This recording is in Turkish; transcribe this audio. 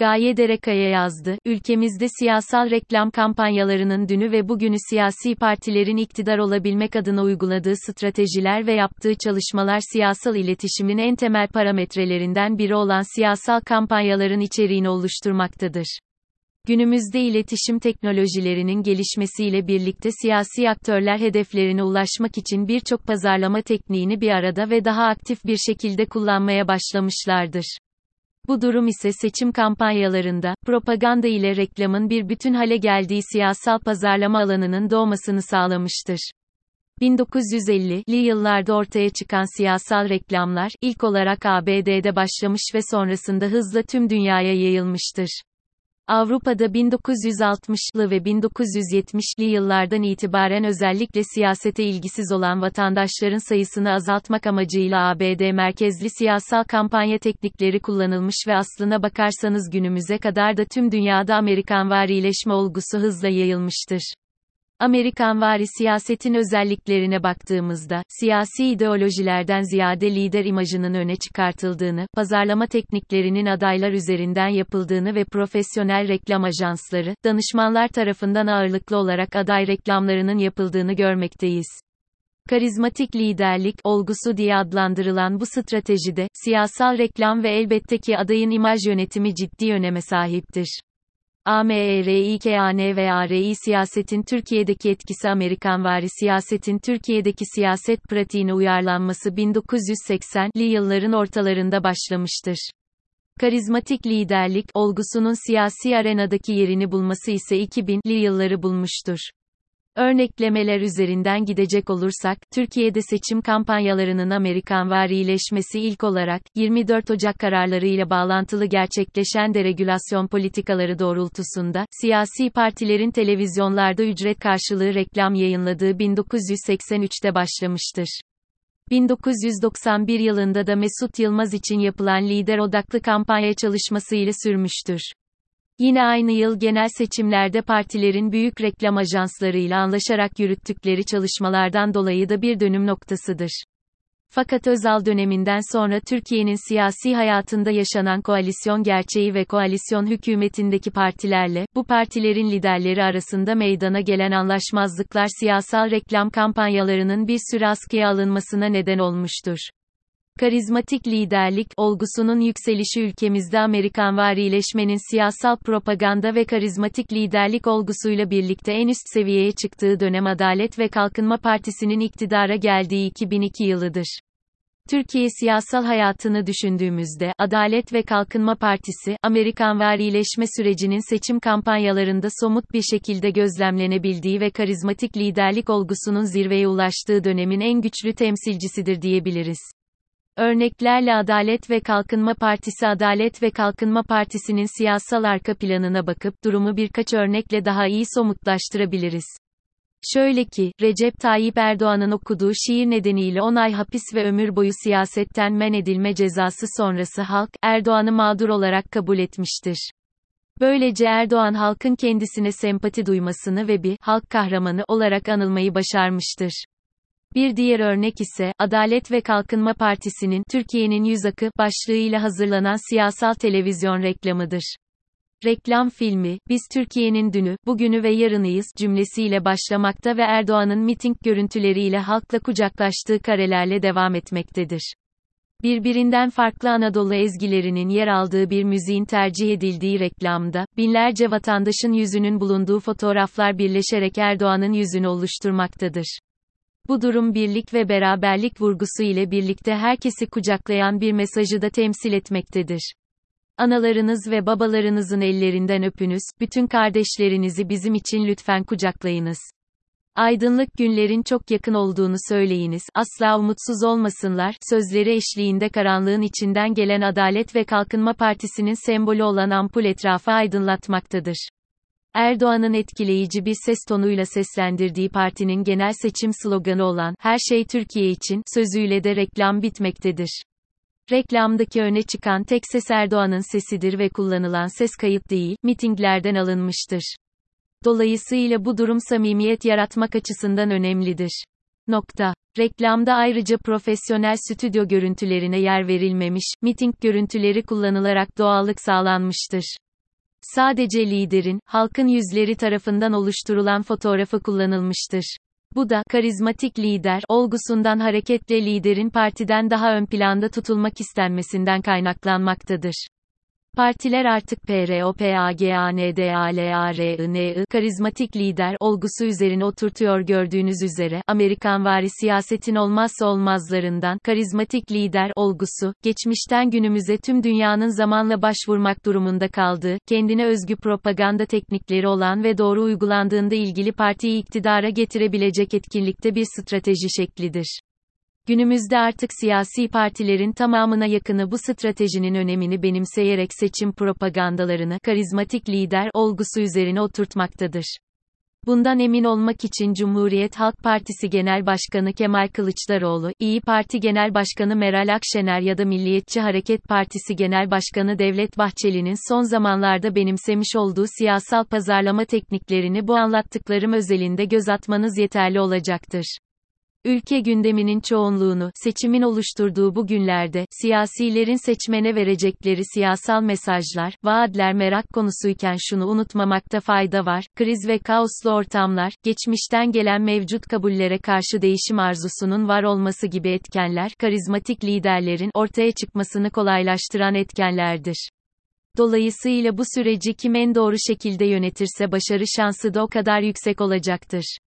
Gaye Derekaya yazdı, ülkemizde siyasal reklam kampanyalarının dünü ve bugünü siyasi partilerin iktidar olabilmek adına uyguladığı stratejiler ve yaptığı çalışmalar siyasal iletişimin en temel parametrelerinden biri olan siyasal kampanyaların içeriğini oluşturmaktadır. Günümüzde iletişim teknolojilerinin gelişmesiyle birlikte siyasi aktörler hedeflerine ulaşmak için birçok pazarlama tekniğini bir arada ve daha aktif bir şekilde kullanmaya başlamışlardır. Bu durum ise seçim kampanyalarında, propaganda ile reklamın bir bütün hale geldiği siyasal pazarlama alanının doğmasını sağlamıştır. 1950'li yıllarda ortaya çıkan siyasal reklamlar, ilk olarak ABD'de başlamış ve sonrasında hızla tüm dünyaya yayılmıştır. Avrupa'da 1960'lı ve 1970'li yıllardan itibaren özellikle siyasete ilgisiz olan vatandaşların sayısını azaltmak amacıyla ABD merkezli siyasal kampanya teknikleri kullanılmış ve aslına bakarsanız günümüze kadar da tüm dünyada Amerikan varileşme olgusu hızla yayılmıştır. Amerikan vari siyasetin özelliklerine baktığımızda, siyasi ideolojilerden ziyade lider imajının öne çıkartıldığını, pazarlama tekniklerinin adaylar üzerinden yapıldığını ve profesyonel reklam ajansları, danışmanlar tarafından ağırlıklı olarak aday reklamlarının yapıldığını görmekteyiz. Karizmatik liderlik olgusu diye adlandırılan bu stratejide, siyasal reklam ve elbette ki adayın imaj yönetimi ciddi öneme sahiptir. AMERİKAN ve ARİ siyasetin Türkiye'deki etkisi Amerikanvari siyasetin Türkiye'deki siyaset pratiğine uyarlanması 1980'li yılların ortalarında başlamıştır. Karizmatik liderlik olgusunun siyasi arenadaki yerini bulması ise 2000'li yılları bulmuştur. Örneklemeler üzerinden gidecek olursak, Türkiye'de seçim kampanyalarının Amerikan varileşmesi ilk olarak, 24 Ocak kararları ile bağlantılı gerçekleşen deregülasyon politikaları doğrultusunda, siyasi partilerin televizyonlarda ücret karşılığı reklam yayınladığı 1983'te başlamıştır. 1991 yılında da Mesut Yılmaz için yapılan lider odaklı kampanya çalışması ile sürmüştür. Yine aynı yıl genel seçimlerde partilerin büyük reklam ajanslarıyla anlaşarak yürüttükleri çalışmalardan dolayı da bir dönüm noktasıdır. Fakat Özal döneminden sonra Türkiye'nin siyasi hayatında yaşanan koalisyon gerçeği ve koalisyon hükümetindeki partilerle, bu partilerin liderleri arasında meydana gelen anlaşmazlıklar siyasal reklam kampanyalarının bir süre askıya alınmasına neden olmuştur. Karizmatik liderlik olgusunun yükselişi ülkemizde Amerikan varileşmenin siyasal propaganda ve karizmatik liderlik olgusuyla birlikte en üst seviyeye çıktığı dönem Adalet ve Kalkınma Partisi'nin iktidara geldiği 2002 yılıdır. Türkiye siyasal hayatını düşündüğümüzde, Adalet ve Kalkınma Partisi, Amerikan varileşme sürecinin seçim kampanyalarında somut bir şekilde gözlemlenebildiği ve karizmatik liderlik olgusunun zirveye ulaştığı dönemin en güçlü temsilcisidir diyebiliriz. Örneklerle Adalet ve Kalkınma Partisi Adalet ve Kalkınma Partisi'nin siyasal arka planına bakıp durumu birkaç örnekle daha iyi somutlaştırabiliriz. Şöyle ki, Recep Tayyip Erdoğan'ın okuduğu şiir nedeniyle 10 ay hapis ve ömür boyu siyasetten men edilme cezası sonrası halk, Erdoğan'ı mağdur olarak kabul etmiştir. Böylece Erdoğan halkın kendisine sempati duymasını ve bir halk kahramanı olarak anılmayı başarmıştır. Bir diğer örnek ise, Adalet ve Kalkınma Partisi'nin, Türkiye'nin Yüz Akı, başlığıyla hazırlanan siyasal televizyon reklamıdır. Reklam filmi, biz Türkiye'nin dünü, bugünü ve yarınıyız cümlesiyle başlamakta ve Erdoğan'ın miting görüntüleriyle halkla kucaklaştığı karelerle devam etmektedir. Birbirinden farklı Anadolu ezgilerinin yer aldığı bir müziğin tercih edildiği reklamda, binlerce vatandaşın yüzünün bulunduğu fotoğraflar birleşerek Erdoğan'ın yüzünü oluşturmaktadır. Bu durum birlik ve beraberlik vurgusu ile birlikte herkesi kucaklayan bir mesajı da temsil etmektedir. Analarınız ve babalarınızın ellerinden öpünüz, bütün kardeşlerinizi bizim için lütfen kucaklayınız. Aydınlık günlerin çok yakın olduğunu söyleyiniz, asla umutsuz olmasınlar, sözleri eşliğinde karanlığın içinden gelen Adalet ve Kalkınma Partisi'nin sembolü olan ampul etrafı aydınlatmaktadır. Erdoğan'ın etkileyici bir ses tonuyla seslendirdiği partinin genel seçim sloganı olan "Her şey Türkiye için" sözüyle de reklam bitmektedir. Reklamdaki öne çıkan tek ses Erdoğan'ın sesidir ve kullanılan ses kayıt değil, mitinglerden alınmıştır. Dolayısıyla bu durum samimiyet yaratmak açısından önemlidir. Nokta. Reklamda ayrıca profesyonel stüdyo görüntülerine yer verilmemiş, miting görüntüleri kullanılarak doğallık sağlanmıştır. Sadece liderin, halkın yüzleri tarafından oluşturulan fotoğrafı kullanılmıştır. Bu da, karizmatik lider, olgusundan hareketle liderin partiden daha ön planda tutulmak istenmesinden kaynaklanmaktadır. Partiler artık PROPAGANDALARINI karizmatik lider olgusu üzerine oturtuyor gördüğünüz üzere Amerikan vari siyasetin olmazsa olmazlarından karizmatik lider olgusu geçmişten günümüze tüm dünyanın zamanla başvurmak durumunda kaldığı kendine özgü propaganda teknikleri olan ve doğru uygulandığında ilgili partiyi iktidara getirebilecek etkinlikte bir strateji şeklidir. Günümüzde artık siyasi partilerin tamamına yakını bu stratejinin önemini benimseyerek seçim propagandalarını karizmatik lider olgusu üzerine oturtmaktadır. Bundan emin olmak için Cumhuriyet Halk Partisi Genel Başkanı Kemal Kılıçdaroğlu, İyi Parti Genel Başkanı Meral Akşener ya da Milliyetçi Hareket Partisi Genel Başkanı Devlet Bahçeli'nin son zamanlarda benimsemiş olduğu siyasal pazarlama tekniklerini bu anlattıklarım özelinde göz atmanız yeterli olacaktır. Ülke gündeminin çoğunluğunu, seçimin oluşturduğu bu günlerde, siyasilerin seçmene verecekleri siyasal mesajlar, vaatler merak konusuyken şunu unutmamakta fayda var, kriz ve kaoslu ortamlar, geçmişten gelen mevcut kabullere karşı değişim arzusunun var olması gibi etkenler, karizmatik liderlerin ortaya çıkmasını kolaylaştıran etkenlerdir. Dolayısıyla bu süreci kim en doğru şekilde yönetirse başarı şansı da o kadar yüksek olacaktır.